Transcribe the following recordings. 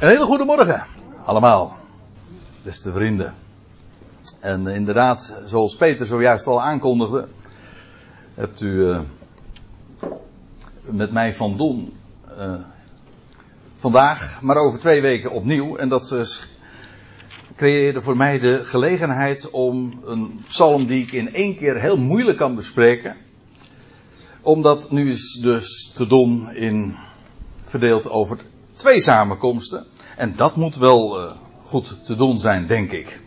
Een hele goede morgen, allemaal, beste vrienden. En inderdaad, zoals Peter zojuist al aankondigde, hebt u uh, met mij van doen uh, vandaag, maar over twee weken opnieuw. En dat uh, creëerde voor mij de gelegenheid om een psalm die ik in één keer heel moeilijk kan bespreken, om dat nu eens dus te doen in verdeeld over twee samenkomsten. En dat moet wel uh, goed te doen zijn, denk ik.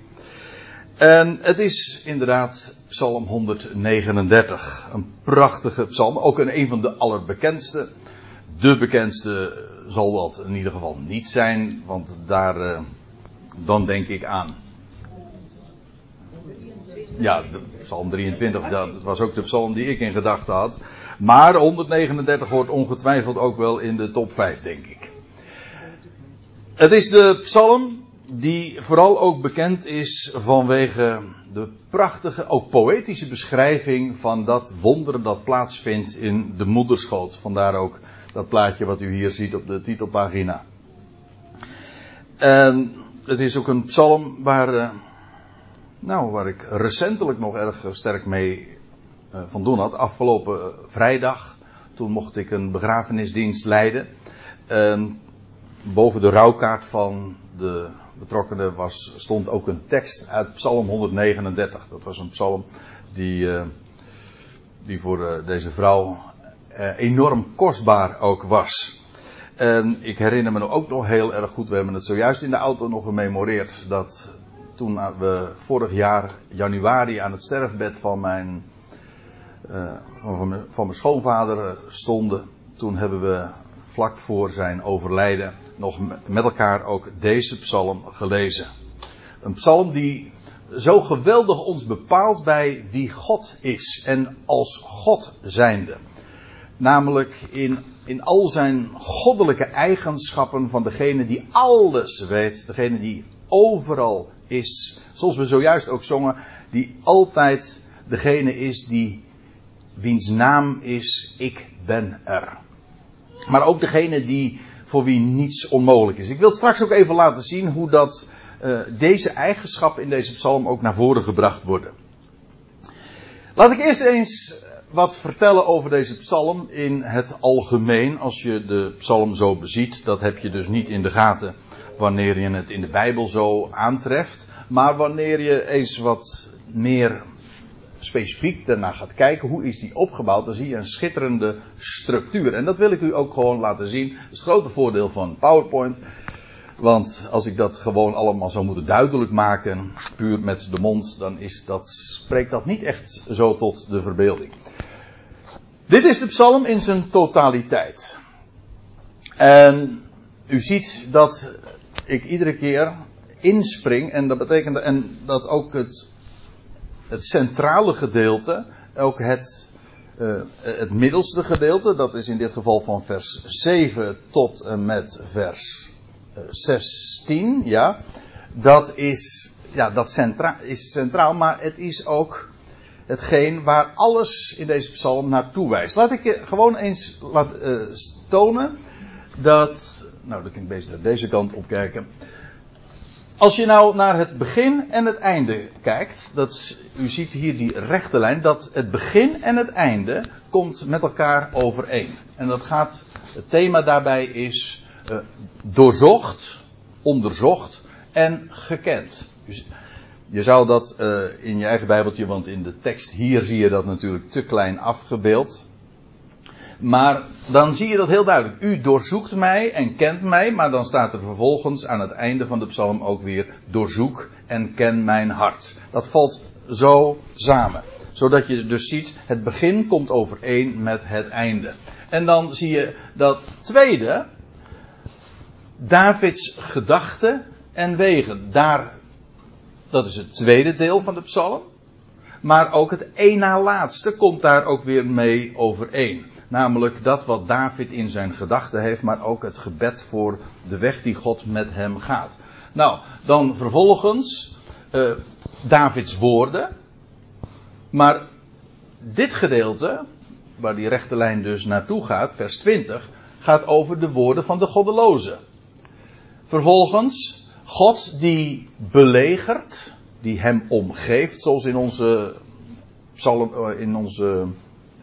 En het is inderdaad Psalm 139. Een prachtige psalm. Ook een, een van de allerbekendste. De bekendste zal dat in ieder geval niet zijn. Want daar, uh, dan denk ik aan. Ja, Psalm 23, dat was ook de psalm die ik in gedachten had. Maar 139 hoort ongetwijfeld ook wel in de top 5, denk ik. Het is de psalm die vooral ook bekend is vanwege de prachtige, ook poëtische beschrijving van dat wonderen dat plaatsvindt in de moederschoot. Vandaar ook dat plaatje wat u hier ziet op de titelpagina. En het is ook een psalm waar, nou, waar ik recentelijk nog erg sterk mee van doen had. Afgelopen vrijdag, toen mocht ik een begrafenisdienst leiden. En boven de rouwkaart van de betrokkenen was, stond ook een tekst uit Psalm 139. Dat was een psalm die, uh, die voor uh, deze vrouw uh, enorm kostbaar ook was. En ik herinner me ook nog heel erg goed, we hebben het zojuist in de auto nog gememoreerd, dat toen we vorig jaar januari aan het sterfbed van mijn, van mijn, van mijn schoonvader stonden, toen hebben we vlak voor zijn overlijden nog met elkaar ook deze psalm gelezen. Een psalm die zo geweldig ons bepaalt bij wie God is en als God zijnde. Namelijk in, in al zijn goddelijke eigenschappen van degene die alles weet, degene die overal is, zoals we zojuist ook zongen, die altijd degene is die wiens naam is ik ben er. Maar ook degene die voor wie niets onmogelijk is. Ik wil straks ook even laten zien hoe dat, uh, deze eigenschappen in deze psalm ook naar voren gebracht worden. Laat ik eerst eens wat vertellen over deze psalm in het algemeen. Als je de psalm zo beziet, dat heb je dus niet in de gaten wanneer je het in de Bijbel zo aantreft. Maar wanneer je eens wat meer specifiek daarna gaat kijken, hoe is die opgebouwd, dan zie je een schitterende structuur. En dat wil ik u ook gewoon laten zien. Dat is het grote voordeel van PowerPoint. Want als ik dat gewoon allemaal zou moeten duidelijk maken, puur met de mond, dan is dat, spreekt dat niet echt zo tot de verbeelding. Dit is de psalm in zijn totaliteit. En u ziet dat ik iedere keer inspring en dat betekent en dat ook het het centrale gedeelte, ook het, uh, het middelste gedeelte, dat is in dit geval van vers 7 tot en met vers uh, 16, ja, dat is, ja, dat centra is centraal, maar het is ook hetgeen waar alles in deze psalm naartoe wijst. Laat ik je gewoon eens laat, uh, tonen dat, nou, dan kan ik beter deze kant op kijken. Als je nou naar het begin en het einde kijkt, dat, u ziet hier die rechte lijn, dat het begin en het einde komt met elkaar overeen. En dat gaat, het thema daarbij is uh, doorzocht, onderzocht en gekend. Dus je zou dat uh, in je eigen bijbeltje, want in de tekst hier zie je dat natuurlijk te klein afgebeeld. Maar dan zie je dat heel duidelijk. U doorzoekt mij en kent mij, maar dan staat er vervolgens aan het einde van de psalm ook weer doorzoek en ken mijn hart. Dat valt zo samen. Zodat je dus ziet, het begin komt overeen met het einde. En dan zie je dat tweede, Davids gedachten en wegen. Daar, dat is het tweede deel van de psalm. Maar ook het een na laatste komt daar ook weer mee overeen. Namelijk dat wat David in zijn gedachten heeft, maar ook het gebed voor de weg die God met hem gaat. Nou, dan vervolgens uh, Davids woorden. Maar dit gedeelte, waar die rechte lijn dus naartoe gaat, vers 20, gaat over de woorden van de goddelozen. Vervolgens, God die belegert, die hem omgeeft, zoals in onze, psalm, eh, in onze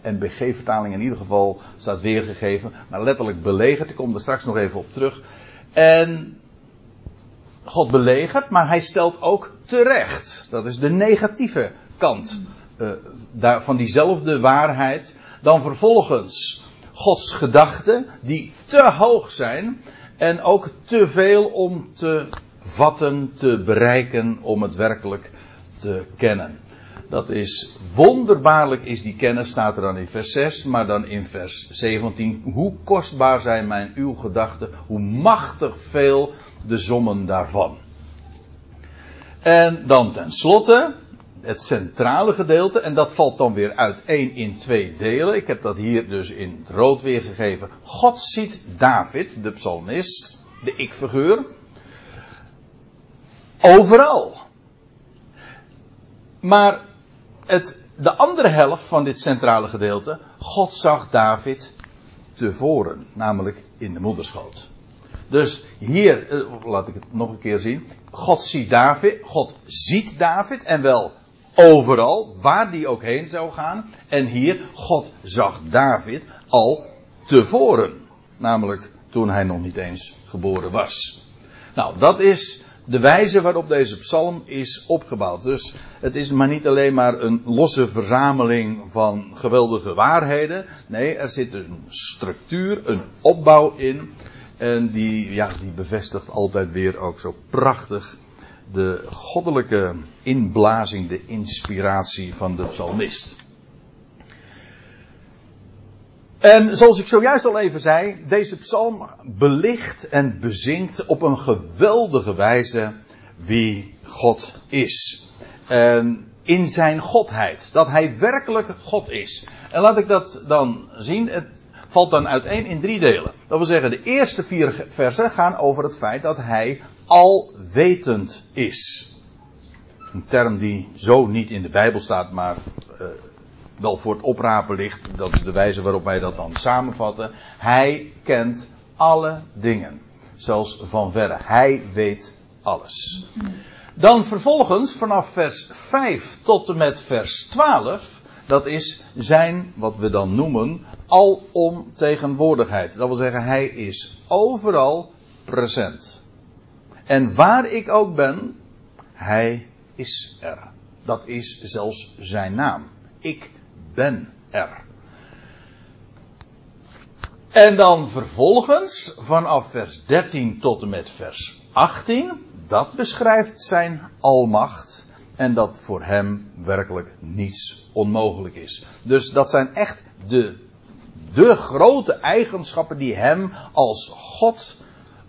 NBG-vertaling in ieder geval staat weergegeven. Maar letterlijk belegerd, ik kom er straks nog even op terug. En God belegert, maar hij stelt ook terecht. Dat is de negatieve kant uh, van diezelfde waarheid. Dan vervolgens Gods gedachten, die te hoog zijn en ook te veel om te vatten, te bereiken, om het werkelijk te kennen. Dat is wonderbaarlijk is die kennis, staat er dan in vers 6, maar dan in vers 17. Hoe kostbaar zijn mijn uw gedachten, hoe machtig veel de sommen daarvan. En dan tenslotte, het centrale gedeelte, en dat valt dan weer uiteen in twee delen. Ik heb dat hier dus in het rood weergegeven. God ziet David, de psalmist, de ik-figuur, overal. Maar het, de andere helft van dit centrale gedeelte, God zag David tevoren, namelijk in de moederschoot. Dus hier, eh, laat ik het nog een keer zien. God ziet David, God ziet David en wel overal, waar die ook heen zou gaan. En hier, God zag David al tevoren. Namelijk toen hij nog niet eens geboren was. Nou, dat is de wijze waarop deze psalm is opgebouwd. Dus het is maar niet alleen maar een losse verzameling van geweldige waarheden. Nee, er zit een structuur, een opbouw in. En die, ja, die bevestigt altijd weer ook zo prachtig de goddelijke inblazing, de inspiratie van de psalmist. En zoals ik zojuist al even zei, deze psalm belicht en bezingt op een geweldige wijze wie God is. In zijn godheid. Dat hij werkelijk God is. En laat ik dat dan zien. Het valt dan uiteen in drie delen. Dat wil zeggen, de eerste vier versen gaan over het feit dat hij alwetend is. Een term die zo niet in de Bijbel staat, maar uh, wel voor het oprapen ligt. Dat is de wijze waarop wij dat dan samenvatten. Hij kent alle dingen. Zelfs van verre. Hij weet alles. Dan vervolgens vanaf vers 5 tot en met vers 12. Dat is zijn, wat we dan noemen, alomtegenwoordigheid. Dat wil zeggen, hij is overal present. En waar ik ook ben, hij is er. Dat is zelfs zijn naam. Ik ben er. En dan vervolgens, vanaf vers 13 tot en met vers 18, dat beschrijft zijn almacht. En dat voor hem werkelijk niets onmogelijk is. Dus dat zijn echt de, de grote eigenschappen die hem als God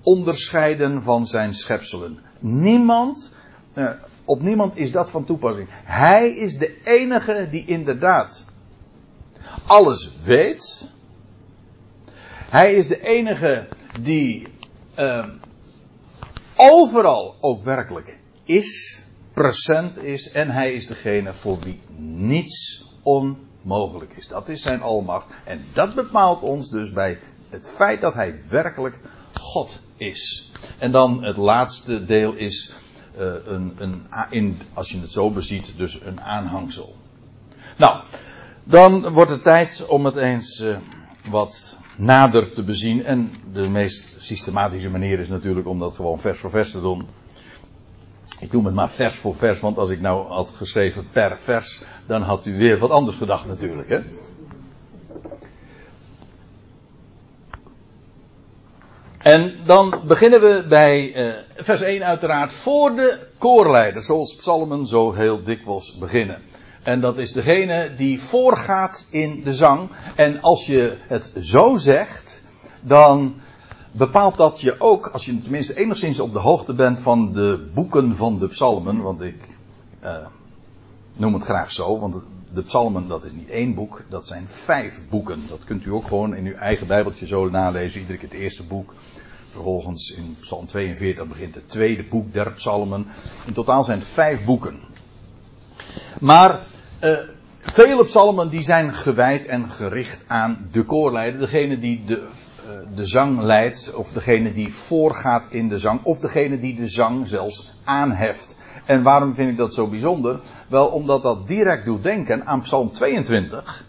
onderscheiden van zijn schepselen. Niemand, eh, op niemand is dat van toepassing. Hij is de enige die inderdaad alles weet. Hij is de enige die uh, overal ook werkelijk is, present is. En hij is degene voor wie niets onmogelijk is. Dat is zijn almacht. En dat bepaalt ons dus bij het feit dat hij werkelijk God is. En dan het laatste deel is uh, een, een, in, als je het zo beziet, dus een aanhangsel. Nou, dan wordt het tijd om het eens uh, wat nader te bezien. En de meest systematische manier is natuurlijk om dat gewoon vers voor vers te doen. Ik noem het maar vers voor vers, want als ik nou had geschreven per vers, dan had u weer wat anders gedacht natuurlijk. Hè? En dan beginnen we bij uh, vers 1 uiteraard voor de koorleider, zoals psalmen zo heel dikwijls beginnen. En dat is degene die voorgaat in de zang. En als je het zo zegt, dan bepaalt dat je ook, als je tenminste enigszins op de hoogte bent van de boeken van de psalmen, want ik uh, noem het graag zo, want de psalmen dat is niet één boek, dat zijn vijf boeken. Dat kunt u ook gewoon in uw eigen bijbeltje zo nalezen, iedere keer het eerste boek. Vervolgens in psalm 42 begint het tweede boek der psalmen. In totaal zijn het vijf boeken. Maar uh, vele psalmen die zijn gewijd en gericht aan de koorleider. Degene die de, uh, de zang leidt, of degene die voorgaat in de zang, of degene die de zang zelfs aanheft. En waarom vind ik dat zo bijzonder? Wel omdat dat direct doet denken aan Psalm 22,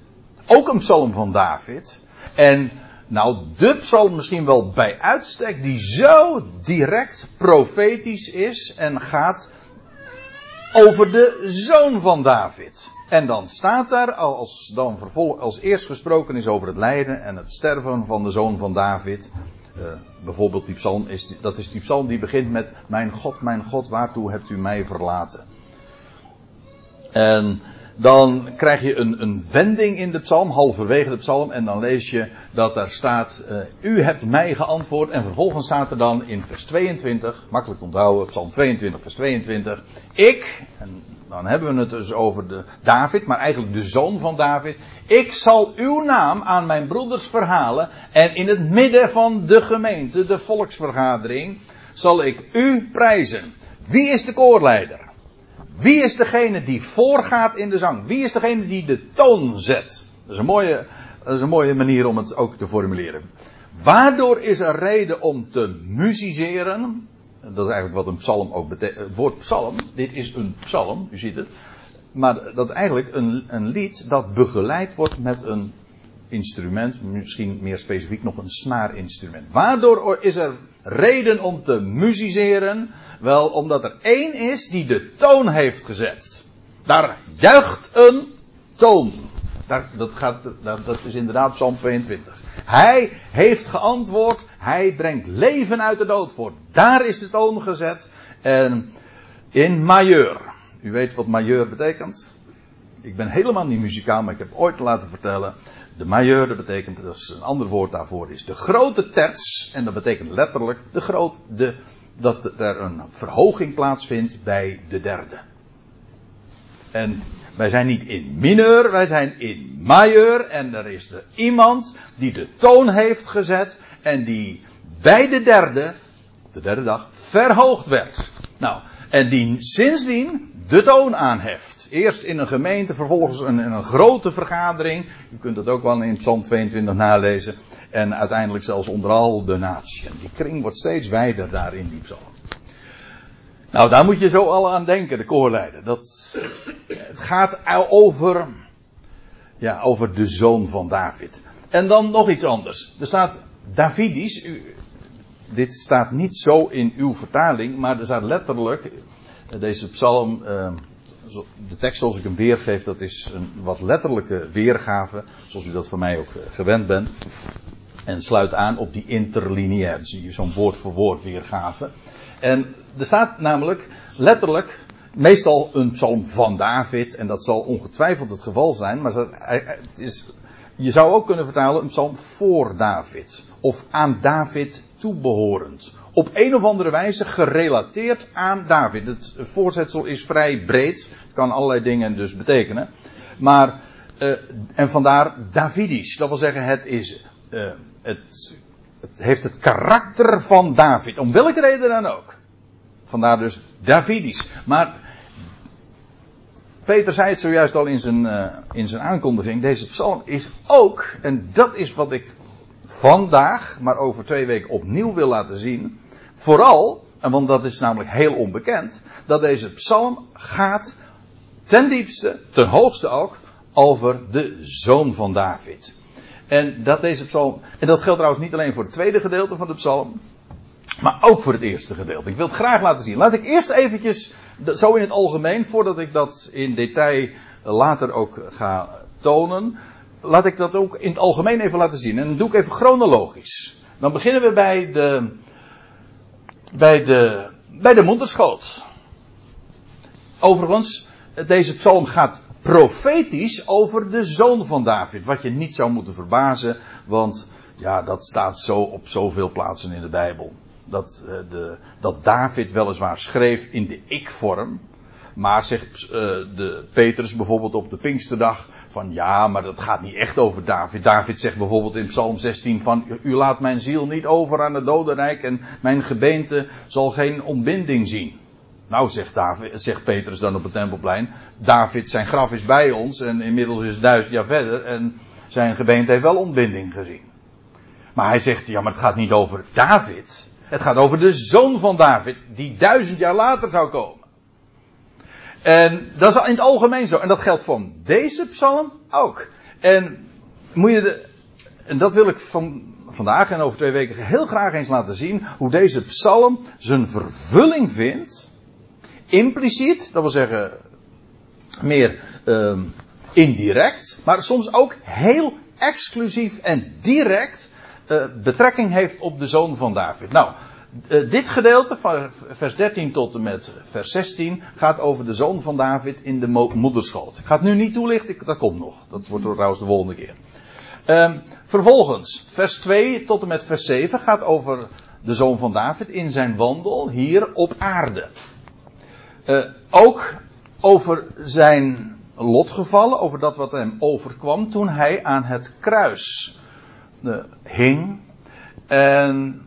ook een psalm van David. En nou, de psalm misschien wel bij uitstek, die zo direct profetisch is en gaat over de zoon van David. En dan staat daar, als dan vervolg, als eerst gesproken is over het lijden en het sterven van de zoon van David. Uh, bijvoorbeeld die psalm, is, dat is die psalm die begint met: Mijn God, mijn God, waartoe hebt u mij verlaten? En dan krijg je een, een wending in de psalm, halverwege de psalm, en dan lees je dat daar staat, uh, u hebt mij geantwoord, en vervolgens staat er dan in vers 22, makkelijk onthouden, psalm 22, vers 22, ik, en dan hebben we het dus over de David, maar eigenlijk de zoon van David, ik zal uw naam aan mijn broeders verhalen, en in het midden van de gemeente, de volksvergadering, zal ik u prijzen. Wie is de koorleider? Wie is degene die voorgaat in de zang? Wie is degene die de toon zet? Dat is een mooie, dat is een mooie manier om het ook te formuleren. Waardoor is er reden om te musiceren? Dat is eigenlijk wat een psalm ook betekent. Het woord psalm, dit is een psalm, u ziet het. Maar dat eigenlijk een, een lied dat begeleid wordt met een instrument, misschien meer specifiek nog een snaarinstrument. Waardoor is er reden om te musiceren? Wel, omdat er één is die de toon heeft gezet. Daar juicht een toon. Dat, gaat, dat is inderdaad Psalm 22. Hij heeft geantwoord. Hij brengt leven uit de dood voort. Daar is de toon gezet. En in majeur. U weet wat majeur betekent? Ik ben helemaal niet muzikaal, maar ik heb ooit laten vertellen. De majeur, dat betekent, dat is een ander woord daarvoor, is de grote terts. En dat betekent letterlijk de groot, de, dat er een verhoging plaatsvindt bij de derde. En wij zijn niet in mineur, wij zijn in majeur. En er is er iemand die de toon heeft gezet. En die bij de derde, op de derde dag, verhoogd werd. Nou, en die sindsdien de toon aanheft. Eerst in een gemeente, vervolgens in een grote vergadering. U kunt dat ook wel in Psalm 22 nalezen. En uiteindelijk zelfs onder al de natie. En die kring wordt steeds wijder daar in die psalm. Nou, daar moet je zo al aan denken, de koorleider. Dat, het gaat over, ja, over de zoon van David. En dan nog iets anders. Er staat Davidisch. Dit staat niet zo in uw vertaling, maar er staat letterlijk. Deze psalm, ehm, de tekst zoals ik hem weergeef, dat is een wat letterlijke weergave. Zoals u dat van mij ook eh, gewend bent. En sluit aan op die interlineair. zie je zo'n woord voor woord weergave. En er staat namelijk letterlijk meestal een psalm van David. En dat zal ongetwijfeld het geval zijn. Maar het is, je zou ook kunnen vertalen een psalm voor David. Of aan David toebehorend. Op een of andere wijze gerelateerd aan David. Het voorzetsel is vrij breed. Het kan allerlei dingen dus betekenen. Maar, uh, en vandaar Davidisch. Dat wil zeggen, het is uh, het, het heeft het karakter van David. Om welke reden dan ook. Vandaar dus Davidisch. Maar Peter zei het zojuist al in zijn, uh, in zijn aankondiging. Deze psalm is ook, en dat is wat ik vandaag, maar over twee weken opnieuw wil laten zien. Vooral, en want dat is namelijk heel onbekend, dat deze psalm gaat ten diepste, ten hoogste ook, over de zoon van David. En dat deze psalm, en dat geldt trouwens niet alleen voor het tweede gedeelte van de psalm, maar ook voor het eerste gedeelte. Ik wil het graag laten zien. Laat ik eerst eventjes, zo in het algemeen, voordat ik dat in detail later ook ga tonen, laat ik dat ook in het algemeen even laten zien. En dan doe ik even chronologisch. Dan beginnen we bij de, bij de, bij de moederschoot. Overigens, deze psalm gaat profetisch over de zoon van David. Wat je niet zou moeten verbazen, want ja, dat staat zo op zoveel plaatsen in de Bijbel. Dat, uh, de, dat David weliswaar schreef in de ik-vorm. Maar zegt uh, de Petrus bijvoorbeeld op de Pinksterdag van ja, maar dat gaat niet echt over David. David zegt bijvoorbeeld in Psalm 16 van u laat mijn ziel niet over aan het dodenrijk en mijn gebeente zal geen ontbinding zien. Nou, zegt, David, zegt Petrus dan op het tempelplein. David, zijn graf is bij ons en inmiddels is duizend jaar verder en zijn gebeente heeft wel ontbinding gezien. Maar hij zegt, ja, maar het gaat niet over David. Het gaat over de zoon van David, die duizend jaar later zou komen. En dat is in het algemeen zo. En dat geldt van deze psalm ook. En je de, en dat wil ik van, vandaag en over twee weken heel graag eens laten zien. Hoe deze psalm zijn vervulling vindt. Impliciet, dat wil zeggen meer um, indirect. Maar soms ook heel exclusief en direct uh, betrekking heeft op de zoon van David. Nou, uh, dit gedeelte van vers 13 tot en met vers 16 gaat over de zoon van David in de moederschoot. Ik ga het nu niet toelichten, dat komt nog. Dat wordt trouwens de volgende keer. Um, vervolgens, vers 2 tot en met vers 7 gaat over de zoon van David in zijn wandel hier op aarde. Uh, ook over zijn lotgevallen, over dat wat hem overkwam toen hij aan het kruis uh, hing. En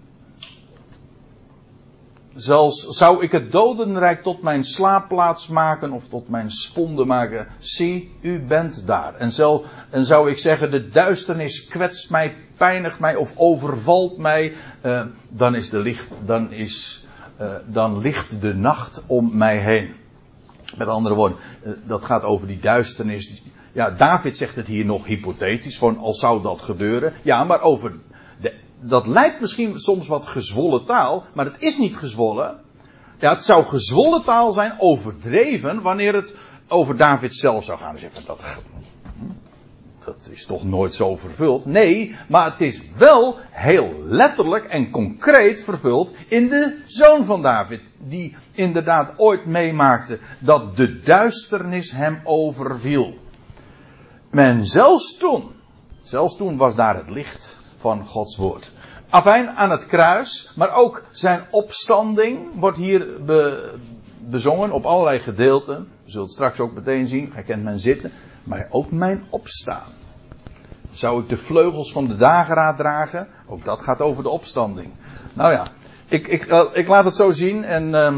Zelfs zou ik het dodenrijk tot mijn slaapplaats maken of tot mijn sponde maken. Zie, u bent daar. En, zal, en zou ik zeggen, de duisternis kwetst mij, pijnigt mij of overvalt mij. Uh, dan is de licht, dan is, uh, dan ligt de nacht om mij heen. Met andere woorden, uh, dat gaat over die duisternis. Ja, David zegt het hier nog hypothetisch, van al zou dat gebeuren. Ja, maar over dat lijkt misschien soms wat gezwollen taal, maar het is niet gezwollen. Ja, het zou gezwollen taal zijn, overdreven, wanneer het over David zelf zou gaan. Zeggen dat, dat is toch nooit zo vervuld? Nee, maar het is wel heel letterlijk en concreet vervuld in de zoon van David. Die inderdaad ooit meemaakte dat de duisternis hem overviel. Men zelfs toen, zelfs toen was daar het licht van Gods woord. Afijn, aan het kruis, maar ook zijn opstanding wordt hier be, bezongen op allerlei gedeelten. Je zult straks ook meteen zien, gij kent mijn zitten, maar ook mijn opstaan. Zou ik de vleugels van de dageraad dragen? Ook dat gaat over de opstanding. Nou ja, ik, ik, uh, ik laat het zo zien en uh,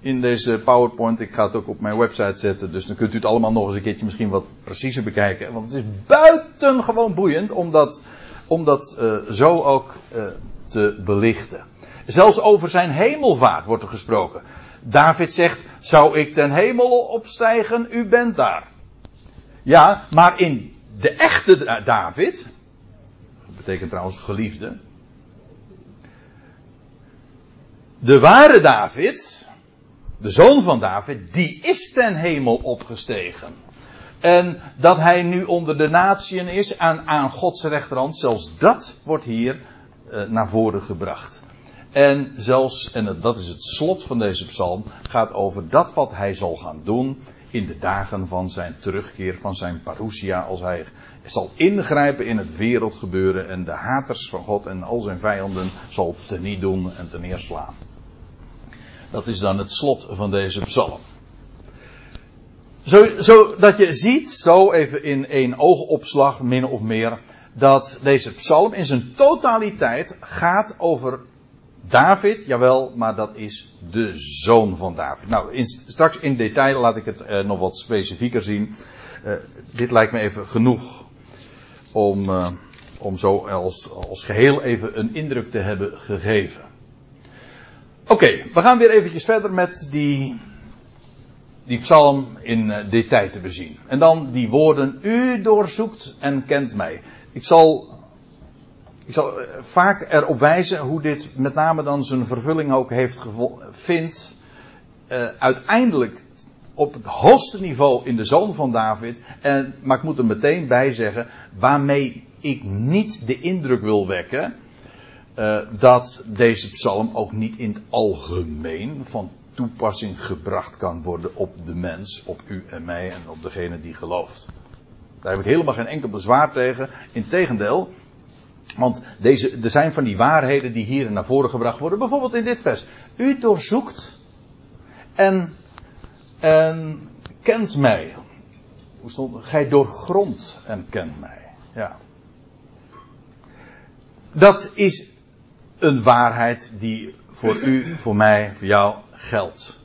in deze PowerPoint, ik ga het ook op mijn website zetten, dus dan kunt u het allemaal nog eens een keertje misschien wat preciezer bekijken. Want het is buitengewoon boeiend, omdat om dat uh, zo ook uh, te belichten. Zelfs over zijn hemelvaart wordt er gesproken. David zegt, zou ik ten hemel opstijgen, u bent daar. Ja, maar in de echte David, dat betekent trouwens geliefde, de ware David, de zoon van David, die is ten hemel opgestegen. En dat hij nu onder de natieën is aan, aan Gods rechterhand. Zelfs dat wordt hier uh, naar voren gebracht. En zelfs, en dat is het slot van deze psalm, gaat over dat wat hij zal gaan doen in de dagen van zijn terugkeer, van zijn parousia, als hij zal ingrijpen in het wereldgebeuren en de haters van God en al zijn vijanden zal teniet doen en teneerslaan. Dat is dan het slot van deze psalm. Zo, dat je ziet, zo even in één oogopslag, min of meer, dat deze psalm in zijn totaliteit gaat over David, jawel, maar dat is de zoon van David. Nou, straks in detail laat ik het uh, nog wat specifieker zien. Uh, dit lijkt me even genoeg om, uh, om zo als, als geheel even een indruk te hebben gegeven. Oké, we gaan weer eventjes verder met die die psalm in detail te bezien. En dan die woorden, u doorzoekt en kent mij. Ik zal, ik zal uh, vaak erop wijzen hoe dit met name dan zijn vervulling ook heeft vindt. Uh, uiteindelijk op het hoogste niveau in de zoon van David. En, maar ik moet er meteen bij zeggen, waarmee ik niet de indruk wil wekken. dat deze psalm ook niet in het algemeen van toepassing gebracht kan worden op de mens, op u en mij en op degene die gelooft. Daar heb ik helemaal geen enkel bezwaar tegen. Integendeel, want deze, er zijn van die waarheden die hier naar voren gebracht worden. Bijvoorbeeld in dit vers. U doorzoekt en, en kent mij. Hoe stond Gij doorgrondt en kent mij. Ja. Dat is een waarheid die voor u, voor mij, voor jou geldt.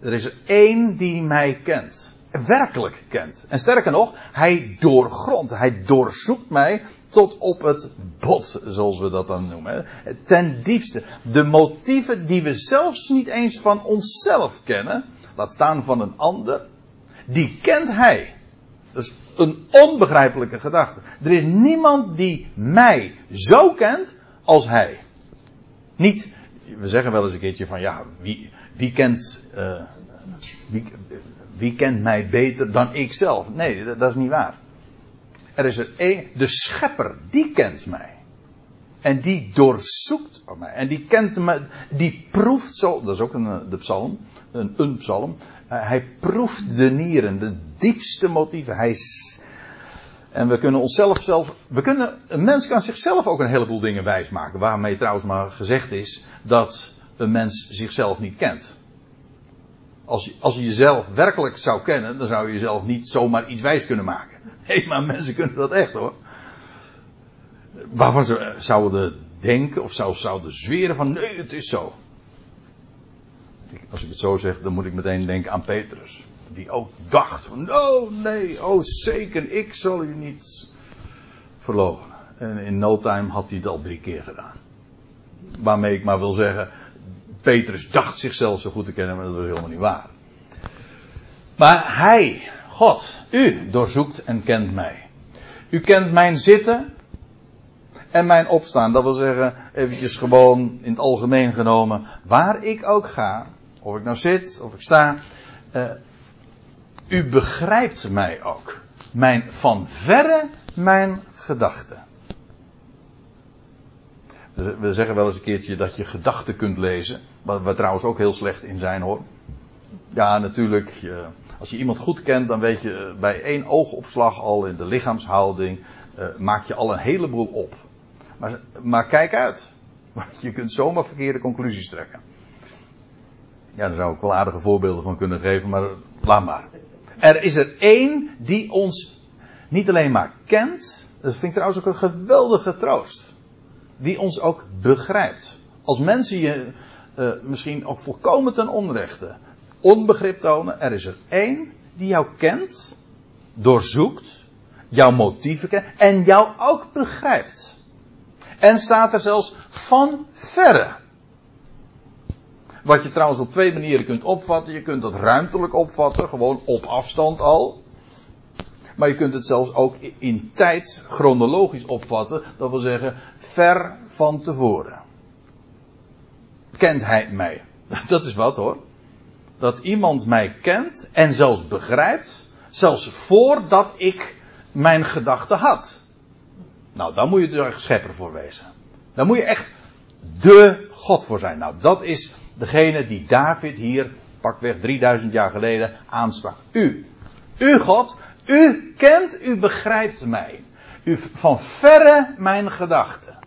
Er is er één die mij kent. Werkelijk kent. En sterker nog, hij doorgrondt, hij doorzoekt mij tot op het bot, zoals we dat dan noemen. Ten diepste. De motieven die we zelfs niet eens van onszelf kennen, laat staan van een ander, die kent hij. Dus een onbegrijpelijke gedachte. Er is niemand die mij zo kent als hij. Niet, we zeggen wel eens een keertje van ja, wie, wie kent, uh, wie, wie kent mij beter dan ik zelf? Nee, dat is niet waar. Er is er één, de schepper, die kent mij. En die doorzoekt mij. En die kent me, die proeft zo, dat is ook een, de psalm, een, een psalm. Uh, hij proeft de nieren, de diepste motieven. Hij, en we kunnen onszelf zelf, we kunnen, een mens kan zichzelf ook een heleboel dingen wijsmaken. Waarmee trouwens maar gezegd is dat een mens zichzelf niet kent. Als als je jezelf werkelijk zou kennen, dan zou je jezelf niet zomaar iets wijs kunnen maken. Nee, maar mensen kunnen dat echt hoor. Waarvan ze zouden denken of zouden zweren van nee, het is zo. Als ik het zo zeg, dan moet ik meteen denken aan Petrus. Die ook dacht van, oh nee, oh zeker, ik zal u niet verlogen. En in no time had hij het al drie keer gedaan. Waarmee ik maar wil zeggen, Petrus dacht zichzelf zo goed te kennen, maar dat was helemaal niet waar. Maar hij, God, u doorzoekt en kent mij. U kent mijn zitten en mijn opstaan. Dat wil zeggen, eventjes gewoon in het algemeen genomen, waar ik ook ga, of ik nou zit of ik sta, uh, u begrijpt mij ook. Mijn, van verre mijn gedachten. We zeggen wel eens een keertje dat je gedachten kunt lezen. Waar we trouwens ook heel slecht in zijn hoor. Ja, natuurlijk. Als je iemand goed kent, dan weet je eh, bij één oogopslag al in de lichaamshouding. Uh, maak je al een heleboel op. Maar, maar kijk uit. Want je kunt zomaar verkeerde conclusies trekken. Ja, daar zou ik wel aardige voorbeelden van kunnen geven, maar laat maar. Er is er één die ons niet alleen maar kent. Dat vind ik trouwens ook een geweldige troost die ons ook begrijpt. Als mensen je uh, misschien ook volkomen ten onrechte onbegrip tonen, er is er één die jou kent, doorzoekt, jouw motieven kent en jou ook begrijpt. En staat er zelfs van verre. Wat je trouwens op twee manieren kunt opvatten. Je kunt dat ruimtelijk opvatten, gewoon op afstand al. Maar je kunt het zelfs ook in tijd chronologisch opvatten. Dat wil zeggen, ver van tevoren. Kent hij mij? Dat is wat hoor. Dat iemand mij kent en zelfs begrijpt, zelfs voordat ik mijn gedachten had. Nou, dan moet je er dus schepper voor wezen. Dan moet je echt de God voor zijn. Nou, dat is degene die David hier, pakweg 3000 jaar geleden, aansprak. U. U God, u kent, u begrijpt mij. U van verre mijn gedachten.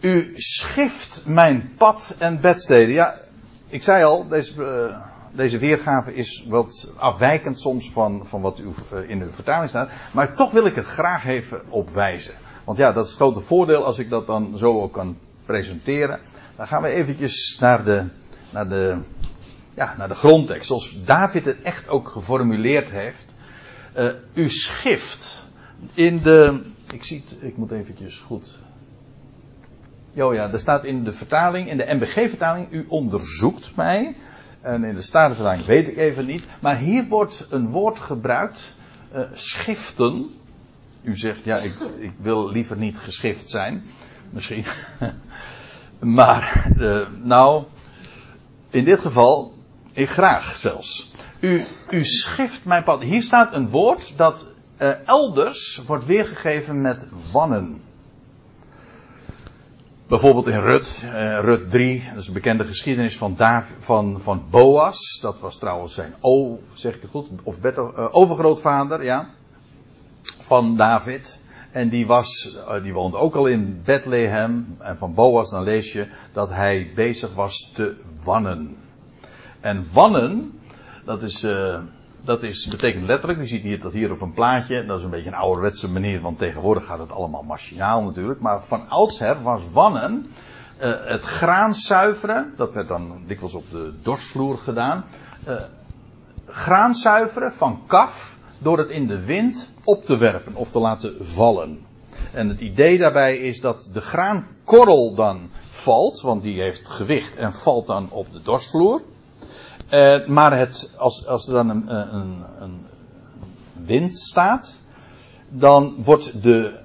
U schift mijn pad en bedsteden. Ja, ik zei al, deze, uh, deze weergave is wat afwijkend soms van, van wat u uh, in de vertaling staat. Maar toch wil ik er graag even op wijzen. Want ja, dat is het grote voordeel als ik dat dan zo ook kan presenteren. Dan gaan we eventjes naar de, naar de, ja, naar de grondtekst. Zoals David het echt ook geformuleerd heeft. Uh, u schift in de, ik zie het, ik moet eventjes goed Jo ja, er staat in de vertaling, in de MBG-vertaling, u onderzoekt mij. En in de Statenvertaling weet ik even niet. Maar hier wordt een woord gebruikt, uh, schiften. U zegt, ja, ik, ik, wil liever niet geschift zijn. Misschien. maar, uh, nou, in dit geval, ik graag zelfs. U, u schift mijn pad. Hier staat een woord dat uh, elders wordt weergegeven met wannen. Bijvoorbeeld in Rut, uh, Rut 3, dat is een bekende geschiedenis van, Dav van, van Boas. Dat was trouwens zijn o, zeg ik het goed, of better, uh, overgrootvader, ja, van David. En die, was, uh, die woonde ook al in Bethlehem. En van Boas dan lees je dat hij bezig was te wannen. En wannen, dat is, dat is, betekent letterlijk, u ziet hier dat hier op een plaatje, dat is een beetje een ouderwetse manier, want tegenwoordig gaat het allemaal machinaal natuurlijk, maar van oudsher was wannen uh, het graan zuiveren, dat werd dan dikwijls op de dorsvloer gedaan, uh, graan zuiveren van kaf door het in de wind op te werpen of te laten vallen. En het idee daarbij is dat de graankorrel dan valt, want die heeft gewicht en valt dan op de dorsvloer. Uh, maar het, als, als er dan een, een, een, wind staat, dan wordt de,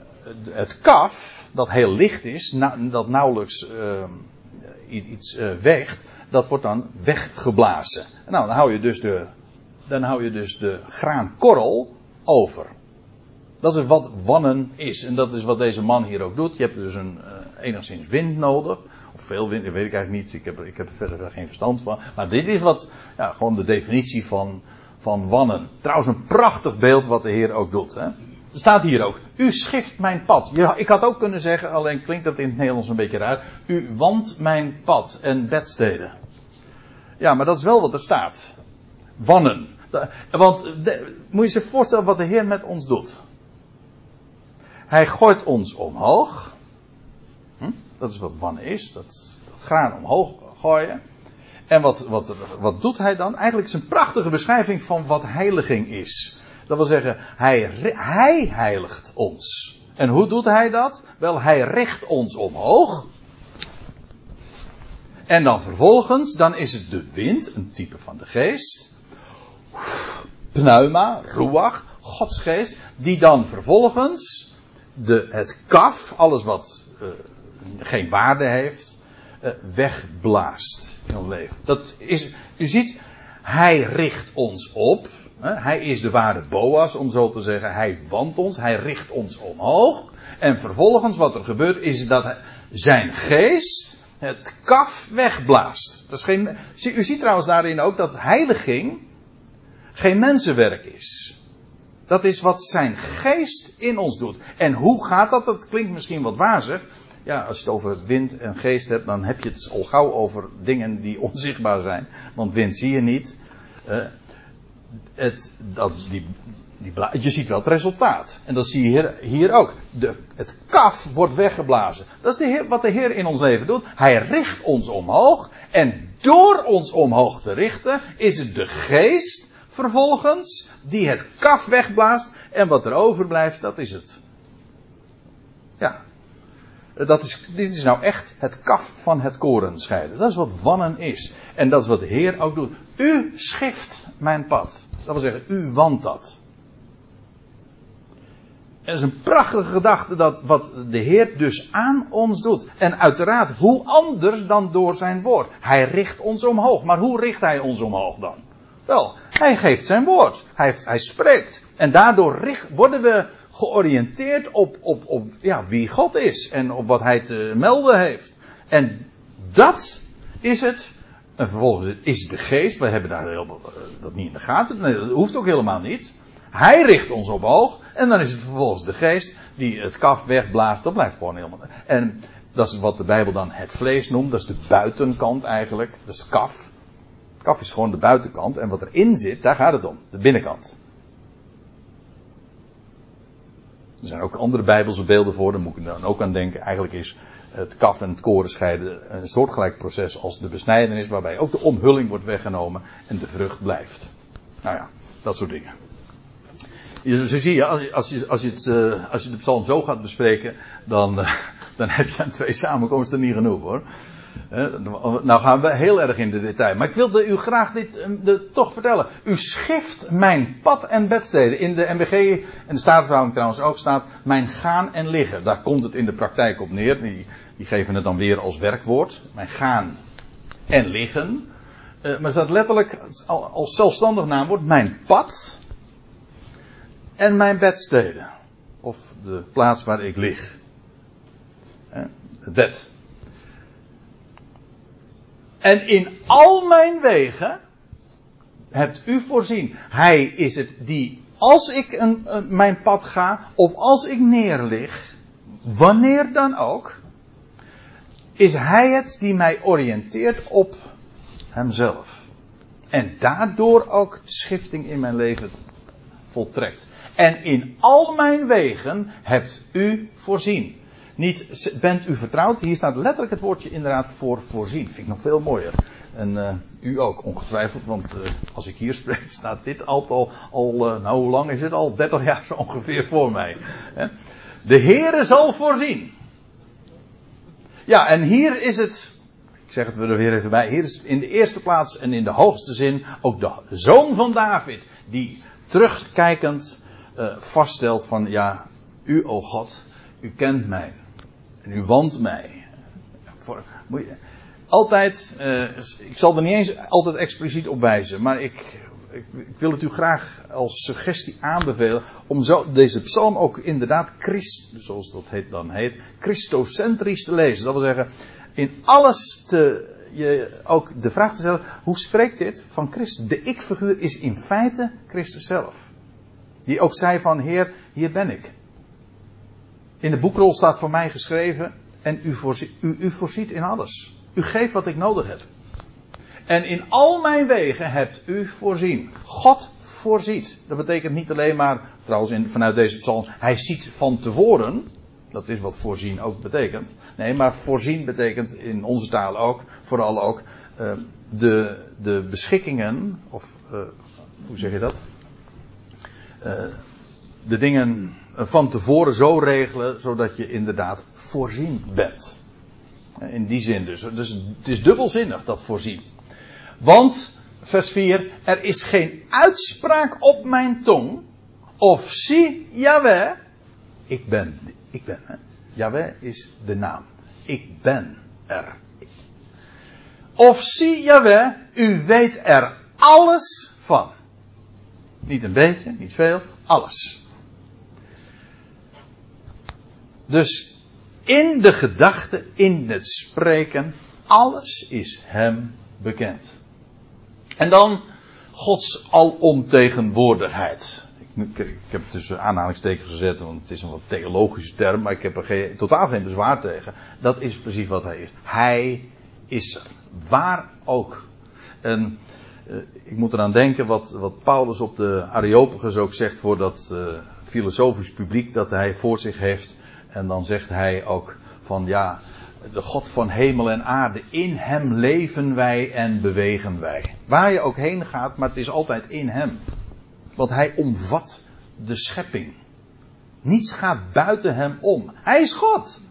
het kaf, dat heel licht is, dat nauwelijks uh, iets uh, weegt, dat wordt dan weggeblazen. Nou, dan hou je dus de, dan hou je dus de graankorrel over. Dat is wat wannen is. En dat is wat deze man hier ook doet. Je hebt dus een enigszins wind nodig. Veel weet ik eigenlijk niet. Ik heb, ik heb er verder geen verstand van. Maar dit is wat, ja, gewoon de definitie van, van wannen. Trouwens, een prachtig beeld wat de Heer ook doet. Hè? Er staat hier ook. U schift mijn pad. Ik had ook kunnen zeggen, alleen klinkt dat in het Nederlands een beetje raar. U wandt mijn pad en bedsteden. Ja, maar dat is wel wat er staat. Wannen. Want moet je je voorstellen wat de Heer met ons doet. Hij gooit ons omhoog. Dat is wat wannen is. Dat, dat graan omhoog gooien. En wat, wat, wat doet hij dan? Eigenlijk is een prachtige beschrijving van wat heiliging is. Dat wil zeggen, hij, hij heiligt ons. En hoe doet hij dat? Wel, hij richt ons omhoog. En dan vervolgens, dan is het de wind, een type van de geest. Pneuma, ruach, Gods geest, die dan vervolgens de, het kaf, alles wat uh, geen waarde heeft, uh, wegblaast in ons leven. Dat is, u ziet, hij richt ons op. Hij is de ware Boas, om zo te zeggen. Hij wandt ons, hij richt ons omhoog. En vervolgens wat er gebeurt is dat zijn geest het kaf wegblaast. Dat is geen, u ziet trouwens daarin ook dat heiliging geen mensenwerk is. Dat is wat zijn geest in ons doet. En hoe gaat dat? Dat klinkt misschien wat wazig. Ja, als je het over wind en geest hebt, dan heb je het al gauw over dingen die onzichtbaar zijn. Want wind zie je niet. Uh, het, dat, die, die je ziet wel het resultaat. En dat zie je hier, hier ook. De, het kaf wordt weggeblazen. Dat is de wat de Heer in ons leven doet. Hij richt ons omhoog. En door ons omhoog te richten, is het de geest vervolgens die het kaf wegblaast. En wat er overblijft, dat is het. Ja. Dat is, dit is nou echt het kaf van het koren scheiden. Dat is wat wannen is. En dat is wat de Heer ook doet. U schift mijn pad. Dat wil zeggen, u wandt dat. Het is een prachtige gedachte dat wat de Heer dus aan ons doet. En uiteraard, hoe anders dan door zijn woord. Hij richt ons omhoog. Maar hoe richt hij ons omhoog dan? Wel, hij geeft zijn woord. Hij, hij spreekt. En daardoor worden we georiënteerd op, op, op ja, wie God is. En op wat hij te melden heeft. En dat is het. En vervolgens is de geest. Wij hebben daar heel, dat niet in de gaten. Nee, dat hoeft ook helemaal niet. Hij richt ons omhoog. En dan is het vervolgens de geest die het kaf wegblaast. Dat blijft gewoon helemaal. En dat is wat de Bijbel dan het vlees noemt. Dat is de buitenkant eigenlijk. Dat is kaf. Kaf is gewoon de buitenkant. En wat erin zit, daar gaat het om. De binnenkant. Er zijn ook andere bijbelse beelden voor. Daar moet ik dan ook aan denken. Eigenlijk is het kaf en het koren scheiden een soortgelijk proces als de besnijdenis. Waarbij ook de omhulling wordt weggenomen en de vrucht blijft. Nou ja, dat soort dingen. Zo zie je, als je, als je, als je, het, uh, als je de psalm zo gaat bespreken, dan, uh, dan heb je aan twee samenkomsten niet genoeg hoor. Nou gaan we heel erg in de detail. Maar ik wilde u graag dit uh, de, toch vertellen. U schift mijn pad en bedsteden. In de MBG en de Statenverhouding trouwens ook staat mijn gaan en liggen. Daar komt het in de praktijk op neer. Die, die geven het dan weer als werkwoord. Mijn gaan en liggen. Uh, maar staat letterlijk als zelfstandig naamwoord mijn pad en mijn bedsteden. Of de plaats waar ik lig. Het bed. En in al mijn wegen hebt u voorzien. Hij is het die, als ik een, mijn pad ga, of als ik neerlig, wanneer dan ook, is hij het die mij oriënteert op hemzelf. En daardoor ook de schifting in mijn leven voltrekt. En in al mijn wegen hebt u voorzien. Niet bent u vertrouwd. Hier staat letterlijk het woordje inderdaad voor voorzien. Vind ik nog veel mooier. En uh, u ook, ongetwijfeld, want uh, als ik hier spreek, staat dit al, al uh, nou hoe lang is het al? 30 jaar zo ongeveer voor mij. Hè? De Heere zal voorzien. Ja, en hier is het, ik zeg het er weer even bij, hier is in de eerste plaats en in de hoogste zin ook de zoon van David, die terugkijkend vaststelt van, ja, u, o God, u kent mij. En u want mij. Voor, moet altijd, uh, ik zal er niet eens altijd expliciet op wijzen, maar ik, ik, ik, wil het u graag als suggestie aanbevelen om zo deze psalm ook inderdaad Christ, zoals dat heet dan heet, Christocentrisch te lezen. Dat wil zeggen, in alles te, je ook de vraag te stellen, hoe spreekt dit van Christus? De ik-figuur is in feite Christus zelf. Die ook zei van, Heer, hier ben ik. In de boekrol staat voor mij geschreven, en u, u, voorziet in alles. U geeft wat ik nodig heb. En in al mijn wegen hebt u voorzien. God voorziet. Dat betekent niet alleen maar, trouwens vanuit deze psalm, hij ziet van tevoren. Dat is wat voorzien ook betekent. Nee, maar voorzien betekent in onze taal ook, vooral ook, uh, de, de beschikkingen, of uh, hoe zeg je dat? Uh, de dingen van tevoren zo regelen, zodat je inderdaad voorzien bent. In die zin dus. Dus het is dubbelzinnig, dat voorzien. Want, vers 4, er is geen uitspraak op mijn tong. Of zie, Yahweh, ik ben. Ik ben. Hè? Yahweh is de naam. Ik ben er. Of zie, Yahweh, u weet er alles van. Niet een beetje, niet veel, alles. Dus in de gedachte, in het spreken, alles is hem bekend. En dan Gods alomtegenwoordigheid. Ik, ik heb het tussen aanhalingstekens gezet, want het is een wat theologische term, maar ik heb er geen, totaal geen bezwaar tegen. Dat is precies wat hij is. Hij is er. Waar ook. En uh, ik moet eraan denken wat, wat Paulus op de Areopagus ook zegt voor dat uh, filosofisch publiek dat hij voor zich heeft. En dan zegt hij ook van ja, de God van hemel en aarde, in hem leven wij en bewegen wij. Waar je ook heen gaat, maar het is altijd in hem. Want hij omvat de schepping. Niets gaat buiten hem om. Hij is God.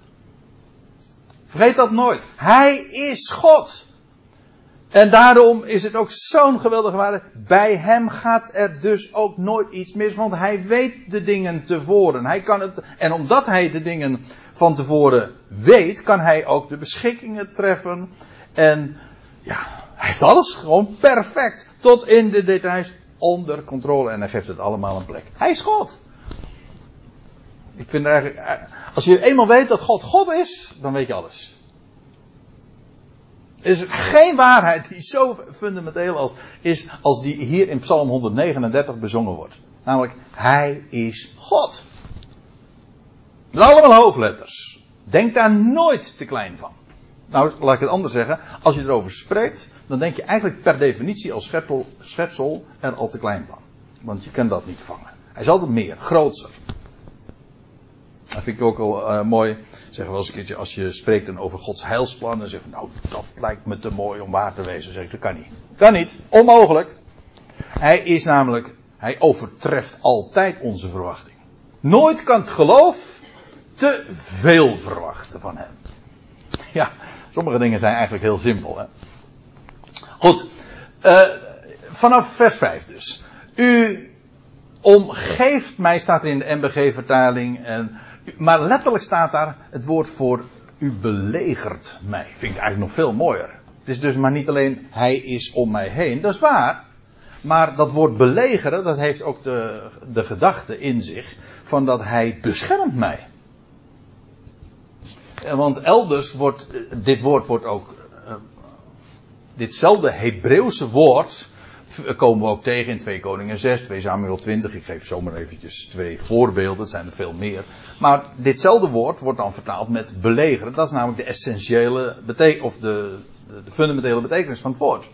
Vergeet dat nooit. Hij is God. En daarom is het ook zo'n geweldige waarde. Bij hem gaat er dus ook nooit iets mis, want hij weet de dingen tevoren. Hij kan het, en omdat hij de dingen van tevoren weet, kan hij ook de beschikkingen treffen. En ja, hij heeft alles gewoon perfect, tot in de details, onder controle. En hij geeft het allemaal een plek. Hij is God. Ik vind eigenlijk, als je eenmaal weet dat God God is, dan weet je alles. Is geen waarheid die zo fundamenteel als, is als die hier in Psalm 139 bezongen wordt. Namelijk, Hij is God. Dat allemaal hoofdletters. Denk daar nooit te klein van. Nou, laat ik het anders zeggen. Als je erover spreekt, dan denk je eigenlijk per definitie als schepsel, er al te klein van. Want je kan dat niet vangen. Hij is altijd meer, groter. Dat vind ik ook al uh, mooi. Zeggen we wel eens een keertje, als je spreekt dan over Gods heilsplan, dan zeg je, nou, dat lijkt me te mooi om waar te wezen. Dan zeg ik, dat kan niet. Kan niet. Onmogelijk. Hij is namelijk, hij overtreft altijd onze verwachting. Nooit kan het geloof te veel verwachten van hem. Ja, sommige dingen zijn eigenlijk heel simpel. Hè? Goed, uh, vanaf vers 5 dus. U omgeeft mij, staat er in de MBG-vertaling. En, maar letterlijk staat daar het woord voor u belegert mij. Vind ik eigenlijk nog veel mooier. Het is dus maar niet alleen hij is om mij heen, dat is waar. Maar dat woord belegeren, dat heeft ook de, de gedachte in zich van dat hij beschermt mij. Want elders wordt, dit woord wordt ook, uh, ditzelfde Hebreeuwse woord komen we ook tegen in 2 Koningen 6, 2 Samuel 20. Ik geef zomaar eventjes twee voorbeelden, het zijn er veel meer. Maar ditzelfde woord wordt dan vertaald met belegeren. Dat is namelijk de essentiële betekenis, of de, de, fundamentele betekenis van het woord.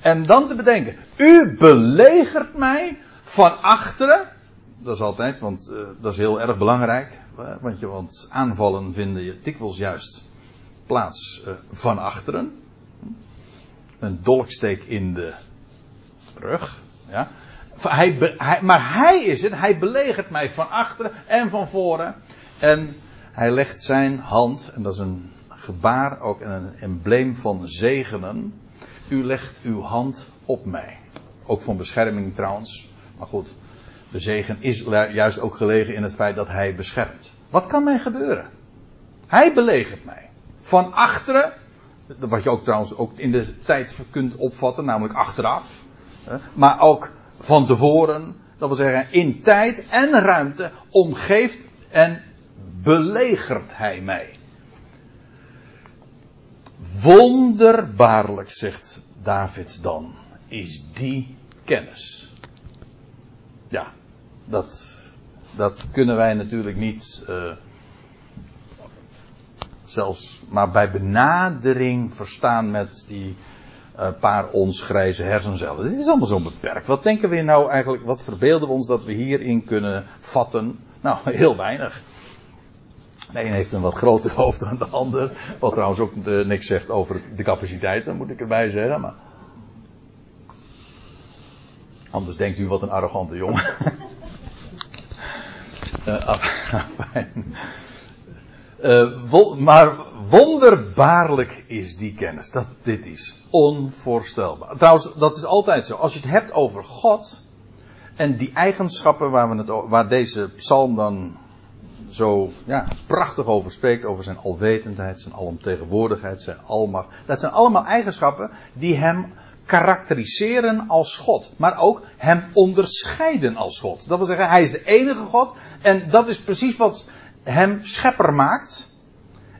En dan te bedenken, u belegert mij van achteren. Dat is altijd, want uh, dat is heel erg belangrijk. Want, je, want aanvallen vinden je dikwijls juist plaats uh, van achteren. een dolksteek in de rug. Ja. Hij, hij, maar hij is het, hij belegert mij van achteren en van voren. En hij legt zijn hand, en dat is een gebaar, ook een embleem van zegenen. U legt uw hand op mij. Ook van bescherming trouwens. Maar goed, de zegen is juist ook gelegen in het feit dat hij beschermt. Wat kan mij gebeuren? Hij belegert mij. Van achteren, wat je ook trouwens ook in de tijd kunt opvatten, namelijk achteraf. Maar ook van tevoren, dat wil zeggen in tijd en ruimte, omgeeft en belegert hij mij. Wonderbaarlijk, zegt David dan, is die kennis. Ja, dat, dat kunnen wij natuurlijk niet uh, zelfs maar bij benadering verstaan met die uh, paar ons grijze hersencellen. Dit is allemaal zo beperkt. Wat denken we nou eigenlijk, wat verbeelden we ons dat we hierin kunnen vatten? Nou, heel weinig. De een heeft een wat groter hoofd dan de ander. Wat trouwens ook niks zegt over de capaciteiten, moet ik erbij zeggen. Maar... Anders denkt u wat een arrogante jongen. fijn. Uh, maar wonderbaarlijk is die kennis. Dat, dit is onvoorstelbaar. Trouwens, dat is altijd zo. Als je het hebt over God. En die eigenschappen waar, we het, waar deze psalm dan zo ja, prachtig over spreekt. Over zijn alwetendheid, zijn alomtegenwoordigheid, zijn almacht. Dat zijn allemaal eigenschappen die hem karakteriseren als God. Maar ook hem onderscheiden als God. Dat wil zeggen, hij is de enige God. En dat is precies wat hem schepper maakt.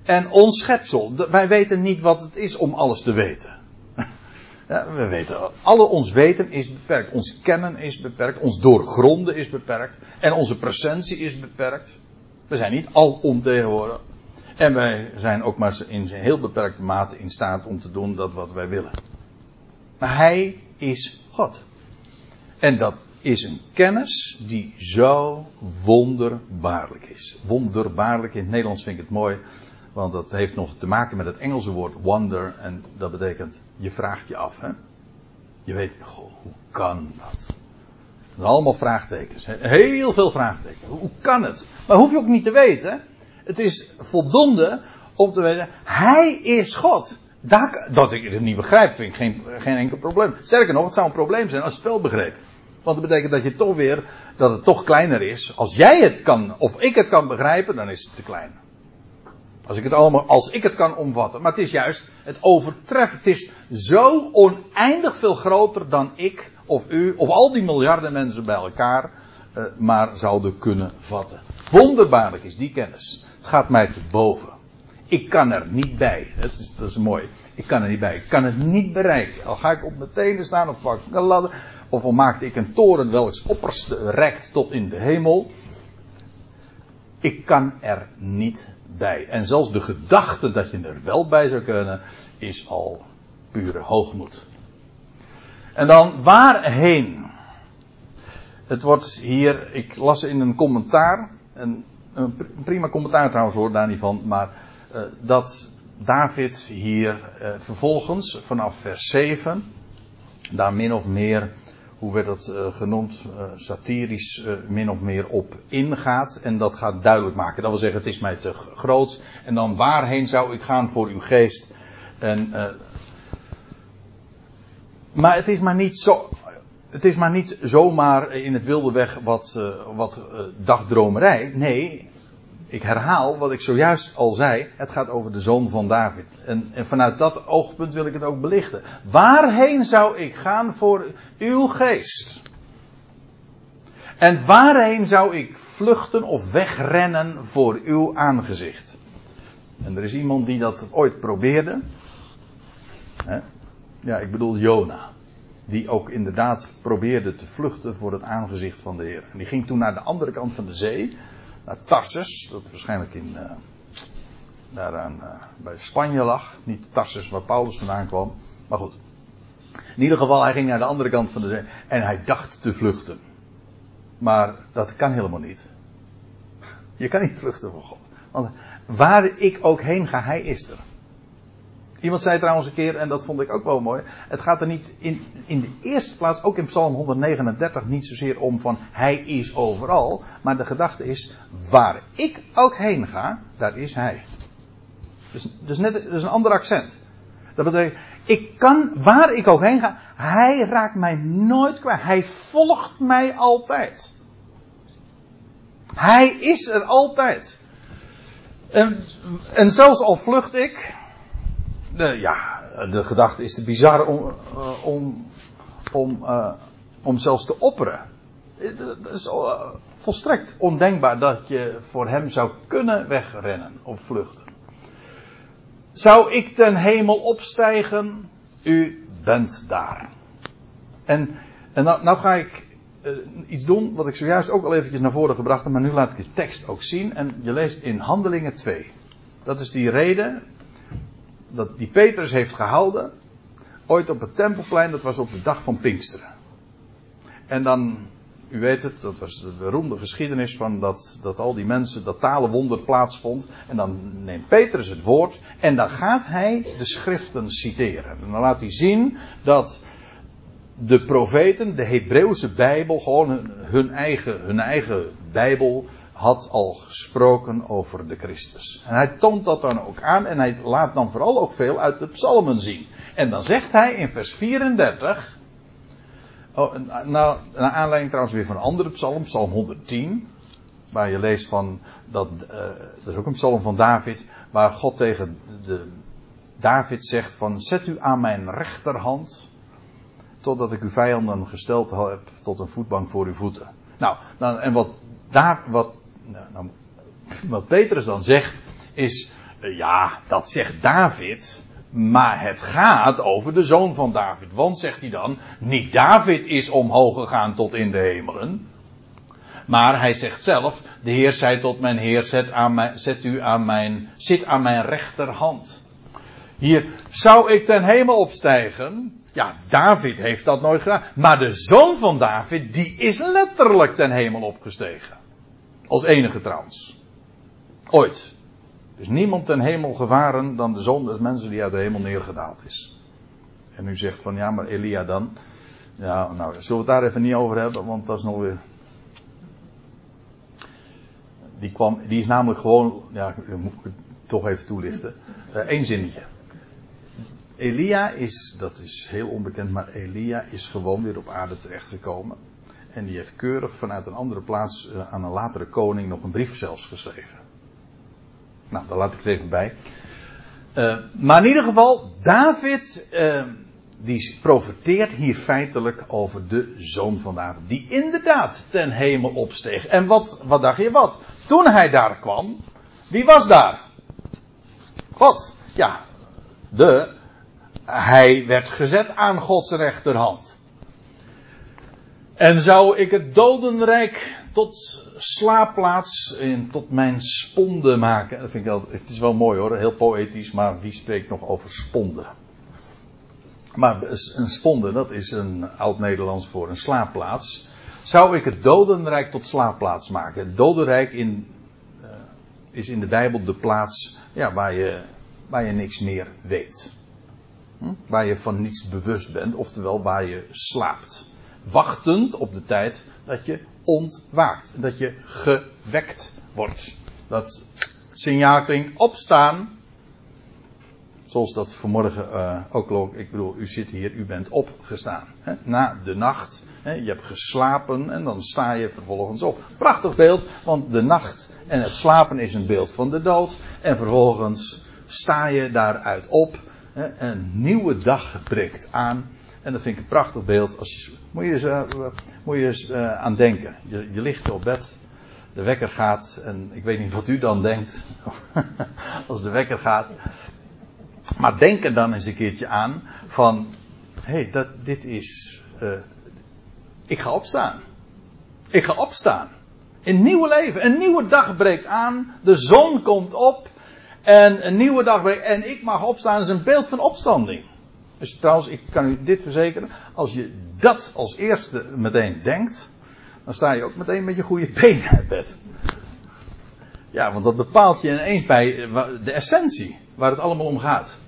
En ons schepsel. Wij weten niet wat het is om alles te weten. Ja, we weten, alle ons weten is beperkt. Ons kennen is beperkt. Ons doorgronden is beperkt. En onze presentie is beperkt. We zijn niet al ontegenwoordig. En wij zijn ook maar in heel beperkte mate in staat om te doen dat wat wij willen. Maar Hij is God. En dat is een kennis die zo wonderbaarlijk is. Wonderbaarlijk, in het Nederlands vind ik het mooi, want dat heeft nog te maken met het Engelse woord wonder. En dat betekent, je vraagt je af. Hè? Je weet, goh, hoe kan dat? Dat zijn allemaal vraagtekens. Heel veel vraagtekens. Hoe kan het? Maar hoef je ook niet te weten. Het is voldoende om te weten, Hij is God. Dat, dat ik het niet begrijp, vind ik geen, geen enkel probleem. Sterker nog, het zou een probleem zijn als je het wel begreep. Want dat betekent dat je toch weer, dat het toch kleiner is. Als jij het kan, of ik het kan begrijpen, dan is het te klein. Als ik het allemaal, als ik het kan omvatten. Maar het is juist het overtreffen. Het is zo oneindig veel groter dan ik, of u, of al die miljarden mensen bij elkaar, uh, maar zouden kunnen vatten. Wonderbaarlijk is die kennis. Het gaat mij te boven. Ik kan er niet bij. Dat is, dat is mooi. Ik kan er niet bij. Ik kan het niet bereiken. Al ga ik op mijn tenen staan of pak ik een ladder. Of al maakte ik een toren welks opperste rekt tot in de hemel. Ik kan er niet bij. En zelfs de gedachte dat je er wel bij zou kunnen, is al pure hoogmoed. En dan waarheen? Het wordt hier, ik las in een commentaar, een, een prima commentaar trouwens hoor, daar niet van, maar uh, dat David hier uh, vervolgens vanaf vers 7 daar min of meer, hoe werd dat uh, genoemd, satirisch min of meer op ingaat en dat gaat duidelijk maken. Dat wil zeggen, het is mij te groot en dan waarheen zou ik gaan voor uw geest? En, maar het is maar niet zo, het is maar niet zomaar in het wilde weg wat, wat dagdromerij. Nee, ik herhaal wat ik zojuist al zei. Het gaat over de zoon van David. En, en, vanuit dat oogpunt wil ik het ook belichten. Waarheen zou ik gaan voor uw geest? En waarheen zou ik vluchten of wegrennen voor uw aangezicht? En er is iemand die dat ooit probeerde. Ja, ik bedoel Jona. Die ook inderdaad probeerde te vluchten voor het aangezicht van de Heer. En die ging toen naar de andere kant van de zee naar Tarsus, dat waarschijnlijk in, uh, daaraan, uh, bij Spanje lag. Niet Tarsus waar Paulus vandaan kwam, maar goed. In ieder geval, hij ging naar de andere kant van de zee en hij dacht te vluchten. Maar dat kan helemaal niet. Je kan niet vluchten voor God. Want waar ik ook heen ga, hij is er. Iemand zei trouwens een keer, en dat vond ik ook wel mooi. Het gaat er niet in, in de eerste plaats, ook in Psalm 139, niet zozeer om van hij is overal. Maar de gedachte is, waar ik ook heen ga, daar is hij. Dus, dus net dus een ander accent. Dat betekent, ik kan, waar ik ook heen ga, hij raakt mij nooit kwijt. Hij volgt mij altijd. Hij is er altijd. En, en zelfs al vlucht ik, ja, de gedachte is te bizar om, uh, om, om, uh, om zelfs te opperen. Het is uh, volstrekt ondenkbaar dat je voor hem zou kunnen wegrennen of vluchten. Zou ik ten hemel opstijgen? U bent daar. En, en nou, nou ga ik iets doen wat ik zojuist ook al eventjes naar voren gebracht heb, maar nu laat ik de tekst ook zien. En je leest in Handelingen 2. Dat is die reden dat die Petrus heeft gehouden. Ooit op het Tempelplein, dat was op de dag van Pinksteren. En dan, u weet het, dat was de beroemde geschiedenis van dat, dat al die mensen, dat talenwonder plaatsvond. En dan neemt Petrus het woord en dan gaat hij de schriften citeren. En dan laat hij zien dat de profeten, de Hebreeuwse Bijbel, gewoon hun eigen, hun eigen Bijbel, had al gesproken over de Christus. En hij toont dat dan ook aan en hij laat dan vooral ook veel uit de psalmen zien. En dan zegt hij in vers 34, oh, nou, naar aanleiding trouwens weer van een andere psalm, psalm 110, waar je leest van, dat, uh, dat is ook een psalm van David, waar God tegen de, David zegt van, zet u aan mijn rechterhand, totdat ik uw vijanden gesteld heb tot een voetbank voor uw voeten. Nou, dan, en wat, daar, wat nou, nou, wat Petrus dan zegt is, uh, ja, dat zegt David, maar het gaat over de zoon van David. Want, zegt hij dan, niet David is omhoog gegaan tot in de hemelen. Maar hij zegt zelf, de Heer zei tot mijn Heer, zet, aan zet u aan mijn, zit aan mijn rechterhand. Hier, zou ik ten hemel opstijgen? Ja, David heeft dat nooit gedaan. Maar de zoon van David, die is letterlijk ten hemel opgestegen. Als enige trouwens. Ooit. Dus niemand ten hemel gevaren dan de zon des mensen die uit de hemel neergedaald is. En u zegt van ja, maar Elia dan. Ja, nou, zullen we het daar even niet over hebben, want dat is nog weer. Die, kwam, die is namelijk gewoon, ja, moet ik het toch even toelichten. Eén uh, zinnetje. Elia is, dat is heel onbekend, maar Elia is gewoon weer op aarde terechtgekomen. En die heeft keurig vanuit een andere plaats uh, aan een latere koning nog een brief zelfs geschreven. Nou, daar laat ik het even bij. Uh, maar in ieder geval, David, uh, die profeteert hier feitelijk over de zoon van David. Die inderdaad ten hemel opsteeg. En wat, wat dacht je wat? Toen hij daar kwam, wie was daar? God. Ja, de. Hij werd gezet aan Gods rechterhand. En zou ik het dodenrijk tot slaapplaats en tot mijn sponde maken. Dat vind ik altijd, het is wel mooi hoor, heel poëtisch, maar wie spreekt nog over sponde? Maar een sponde, dat is een oud-Nederlands voor een slaapplaats. Zou ik het dodenrijk tot slaapplaats maken? Het dodenrijk in, uh, is in de Bijbel de plaats ja, waar, je, waar je niks meer weet. Hm? Waar je van niets bewust bent, oftewel waar je slaapt wachtend op de tijd dat je ontwaakt. Dat je gewekt wordt. Dat signaal klinkt opstaan. Zoals dat vanmorgen uh, ook klonk. Ik bedoel, u zit hier, u bent opgestaan. Hè? Na de nacht. Hè? Je hebt geslapen en dan sta je vervolgens op. Prachtig beeld, want de nacht en het slapen is een beeld van de dood. En vervolgens sta je daaruit op. Hè? Een nieuwe dag breekt aan. En dat vind ik een prachtig beeld. Als je, moet je eens, uh, moet je uh, aan denken. Je, ligt op bed, de wekker gaat. En ik weet niet wat u dan denkt. als de wekker gaat. Maar denk er dan eens een keertje aan. Van, hé, hey, dit is. Uh, ik ga opstaan. Ik ga opstaan. Een nieuwe leven. Een nieuwe dag breekt aan. De zon komt op. En een nieuwe dag breekt. En ik mag opstaan. Is een beeld van opstanding. Dus trouwens, ik kan u dit verzekeren. Als je dat als eerste meteen denkt. Dan sta je ook meteen met je goede benen uit bed. Ja, want dat bepaalt je ineens bij de essentie. Waar het allemaal om gaat.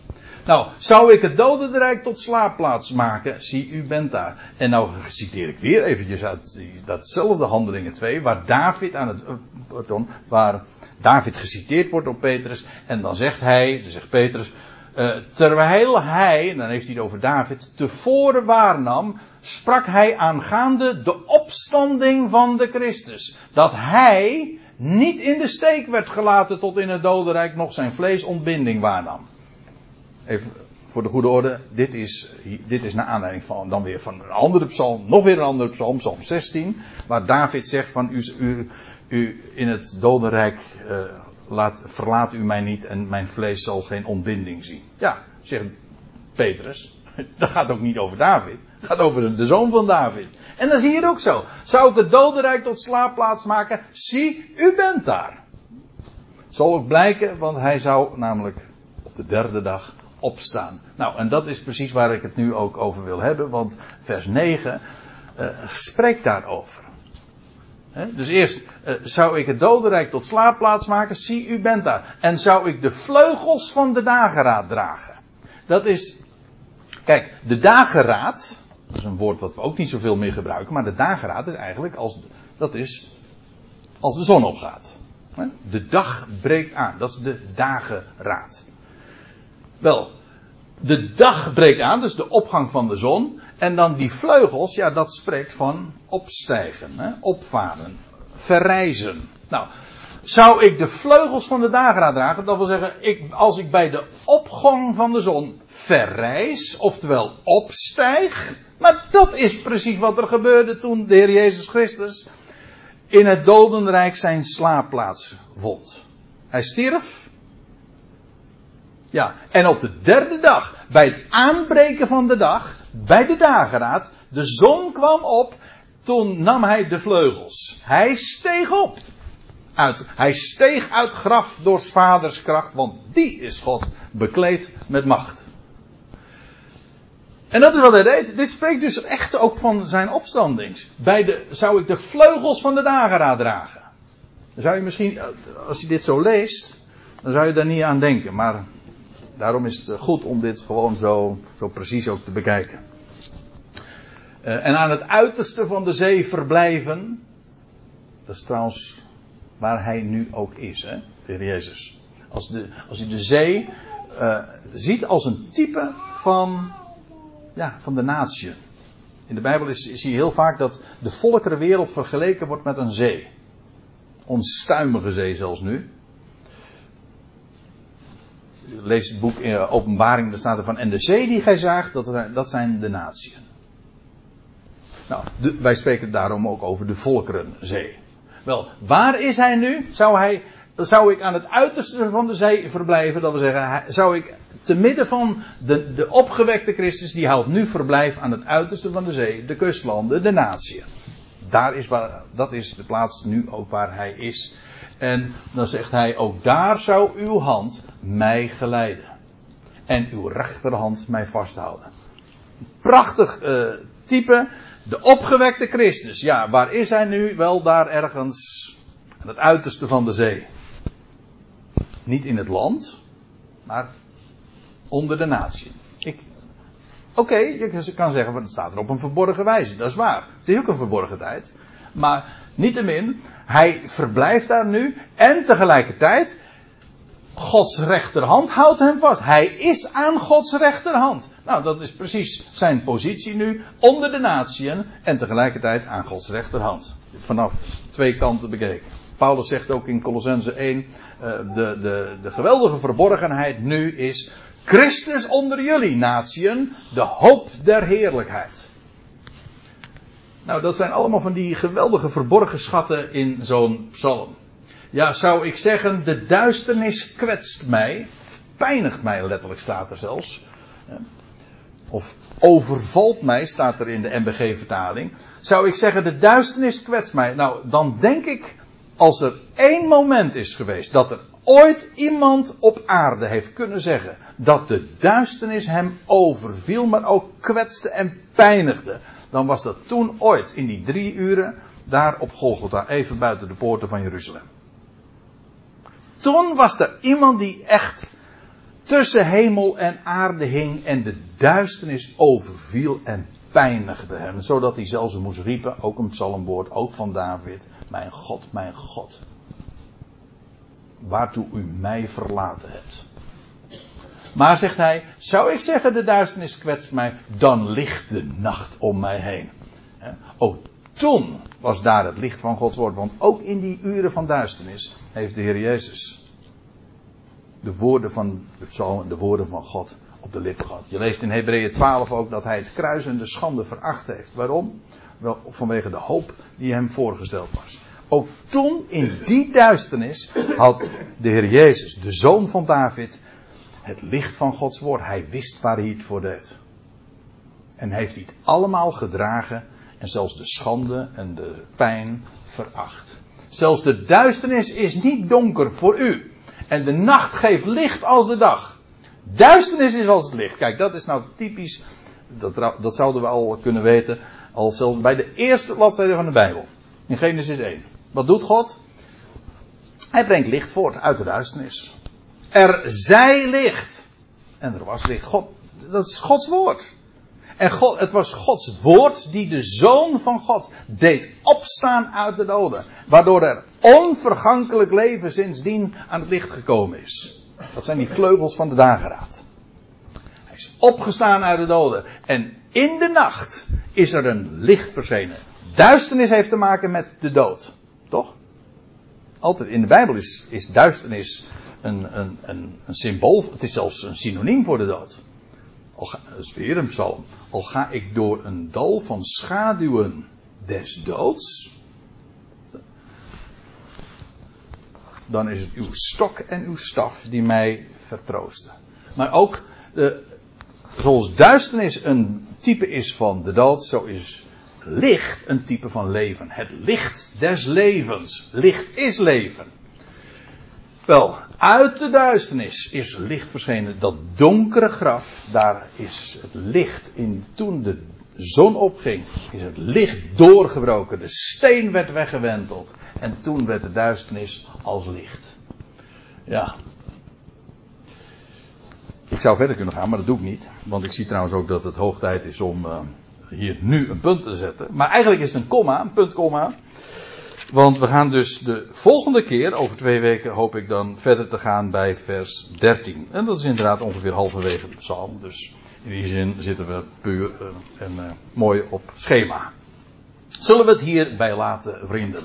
Nou, zou ik het dodenrijk tot slaapplaats maken? Zie, u bent daar. En nou citeer ik weer eventjes uit datzelfde Handelingen 2, waar David aan het, pardon, waar David geciteerd wordt door Petrus. En dan zegt hij, dan zegt Petrus, uh, terwijl hij, en dan heeft hij het over David, tevoren waarnam, sprak hij aangaande de opstanding van de Christus. Dat hij niet in de steek werd gelaten tot in het dodenrijk, nog zijn vlees ontbinding waarnam. Even voor de goede orde, dit is, dit is naar aanleiding van dan weer van een andere psalm, nog weer een andere psalm, psalm 16, waar David zegt van u, u, in het dodenrijk uh, laat, verlaat u mij niet en mijn vlees zal geen ontbinding zien. Ja, zegt Petrus. Dat gaat ook niet over David. Het gaat over de zoon van David. En dat is hier ook zo. Zou ik het dodenrijk tot slaapplaats maken? Zie, u bent daar. Zal ook blijken, want hij zou namelijk op de derde dag opstaan. Nou, en dat is precies waar ik het nu ook over wil hebben, want vers 9 uh, eh, spreekt daarover. Dus eerst uh, zou ik het dodenrijk tot slaapplaats maken, zie u bent daar. En zou ik de vleugels van de dageraad dragen. Dat is, kijk, de dageraad, dat is een woord wat we ook niet zoveel meer gebruiken, maar de dageraad is eigenlijk als, dat is als de zon opgaat. De dag breekt aan, dat is de dageraad. Wel, de dag breekt aan, dus de opgang van de zon. En dan die vleugels, ja, dat spreekt van opstijgen, hè, opvaren, verrijzen. Nou, zou ik de vleugels van de dageraad dragen, dat wil zeggen, ik, als ik bij de opgang van de zon verrijs, oftewel opstijg. Maar dat is precies wat er gebeurde toen de Heer Jezus Christus in het dodenrijk zijn slaapplaats vond. Hij stierf, ja, en op de derde dag, bij het aanbreken van de dag, bij de dageraad, de zon kwam op, toen nam hij de vleugels. Hij steeg op. Uit, hij steeg uit graf door vaders kracht, want die is God bekleed met macht. En dat is wat hij deed. Dit spreekt dus echt ook van zijn opstandings. Bij de, zou ik de vleugels van de dageraad dragen. Dan zou je misschien, als je dit zo leest, dan zou je daar niet aan denken. Maar Daarom is het eh, goed om dit gewoon zo, zo precies ook te bekijken. Uh, en aan het uiterste van de zee verblijven. Dat is trouwens waar hij nu ook is, hè, de Heer Jezus. Als, de, als je de zee uh, ziet als een type van, ja, van de natie. In de Bijbel zie je heel vaak dat de volkerenwereld vergeleken wordt met een zee. Onstuimige zee zelfs nu lees het boek in Openbaring, daar staat er van, en de zee die gij zaagt, dat, dat zijn de natieën. Nou, wij spreken daarom ook over de volkerenzee. Wel, waar is hij nu? Zou hij, zou ik aan het uiterste van de zee verblijven? Dat wil zeggen, zou ik te midden van de, de opgewekte Christus, die houdt nu verblijf aan het uiterste van de zee, de kustlanden, de natieën. Daar is waar, dat is de plaats nu ook waar hij is. En dan zegt hij, ook daar zou uw hand mij geleiden. En uw rechterhand mij vasthouden. Prachtig uh, type. De opgewekte Christus. Ja, waar is hij nu? Wel daar ergens aan het uiterste van de zee. Niet in het land, maar onder de natie. Oké, je kan zeggen, het staat er op een verborgen wijze. Dat is waar. Het is ook een verborgen tijd. Maar Niettemin, hij verblijft daar nu en tegelijkertijd Gods rechterhand houdt hem vast. Hij is aan Gods rechterhand. Nou, dat is precies zijn positie nu onder de natieën en tegelijkertijd aan Gods rechterhand. Vanaf twee kanten bekeken. Paulus zegt ook in Colossense 1, uh, de, de, de geweldige verborgenheid nu is Christus onder jullie natieën, de hoop der heerlijkheid. Nou, dat zijn allemaal van die geweldige verborgen schatten in zo'n psalm. Ja, zou ik zeggen, de duisternis kwetst mij. Pijnigt mij letterlijk staat er zelfs. Of overvalt mij, staat er in de MBG-vertaling. Zou ik zeggen, de duisternis kwetst mij. Nou, dan denk ik, als er één moment is geweest dat er ooit iemand op aarde heeft kunnen zeggen dat de duisternis hem overviel, maar ook kwetste en pijnigde dan was dat toen ooit in die drie uren daar op Golgotha, even buiten de poorten van Jeruzalem. Toen was er iemand die echt tussen hemel en aarde hing en de duisternis overviel en pijnigde hem. Zodat hij zelfs moest riepen, ook een psalmwoord, ook van David. Mijn God, mijn God. Waartoe u mij verlaten hebt. Maar zegt hij, zou ik zeggen de duisternis kwetst mij, dan ligt de nacht om mij heen. Ook toen was daar het licht van Gods woord. Want ook in die uren van duisternis heeft de Heer Jezus de woorden van de psalm, de woorden van God op de lippen gehad. Je leest in Hebreeën 12 ook dat hij het kruis en de schande veracht heeft. Waarom? Wel vanwege de hoop die hem voorgesteld was. Ook toen, in die duisternis, had de Heer Jezus, de zoon van David, het licht van Gods woord. Hij wist waar hij het voor deed. En heeft hij het allemaal gedragen en zelfs de schande en de pijn veracht. Zelfs de duisternis is niet donker voor u. En de nacht geeft licht als de dag. Duisternis is als het licht. Kijk, dat is nou typisch. Dat, dat zouden we al kunnen weten. Al zelfs bij de eerste bladzijde van de Bijbel. In Genesis 1. Wat doet God? Hij brengt licht voort uit de duisternis. Er zij licht. En er was licht. God, dat is Gods woord. En God, het was Gods woord die de Zoon van God deed opstaan uit de doden. Waardoor er onvergankelijk leven sindsdien aan het licht gekomen is. Dat zijn die vleugels van de dageraad. Hij is opgestaan uit de doden. En in de nacht is er een licht verschenen. Duisternis heeft te maken met de dood. Toch? Altijd in de Bijbel is, is duisternis een, een, een, een symbool. Het is zelfs een synoniem voor de dood. Al ga, dat een psalm. Al ga ik door een dal van schaduwen des doods. Dan is het uw stok en uw staf die mij vertroosten. Maar ook, eh, zoals duisternis een type is van de dood, zo is licht een type van leven. Het licht des levens. Licht is leven. Wel, uit de duisternis is licht verschenen. Dat donkere graf, daar is het licht in. Toen de zon opging, is het licht doorgebroken. De steen werd weggewenteld. En toen werd de duisternis als licht. Ja. Ik zou verder kunnen gaan, maar dat doe ik niet. Want ik zie trouwens ook dat het hoog tijd is om uh, hier nu een punt te zetten. Maar eigenlijk is het een komma, een puntkomma. Want we gaan dus de volgende keer, over twee weken hoop ik dan verder te gaan bij vers 13. En dat is inderdaad ongeveer halverwege de psalm. Dus in die zin zitten we puur uh, en uh, mooi op schema. Zullen we het hierbij laten, vrienden?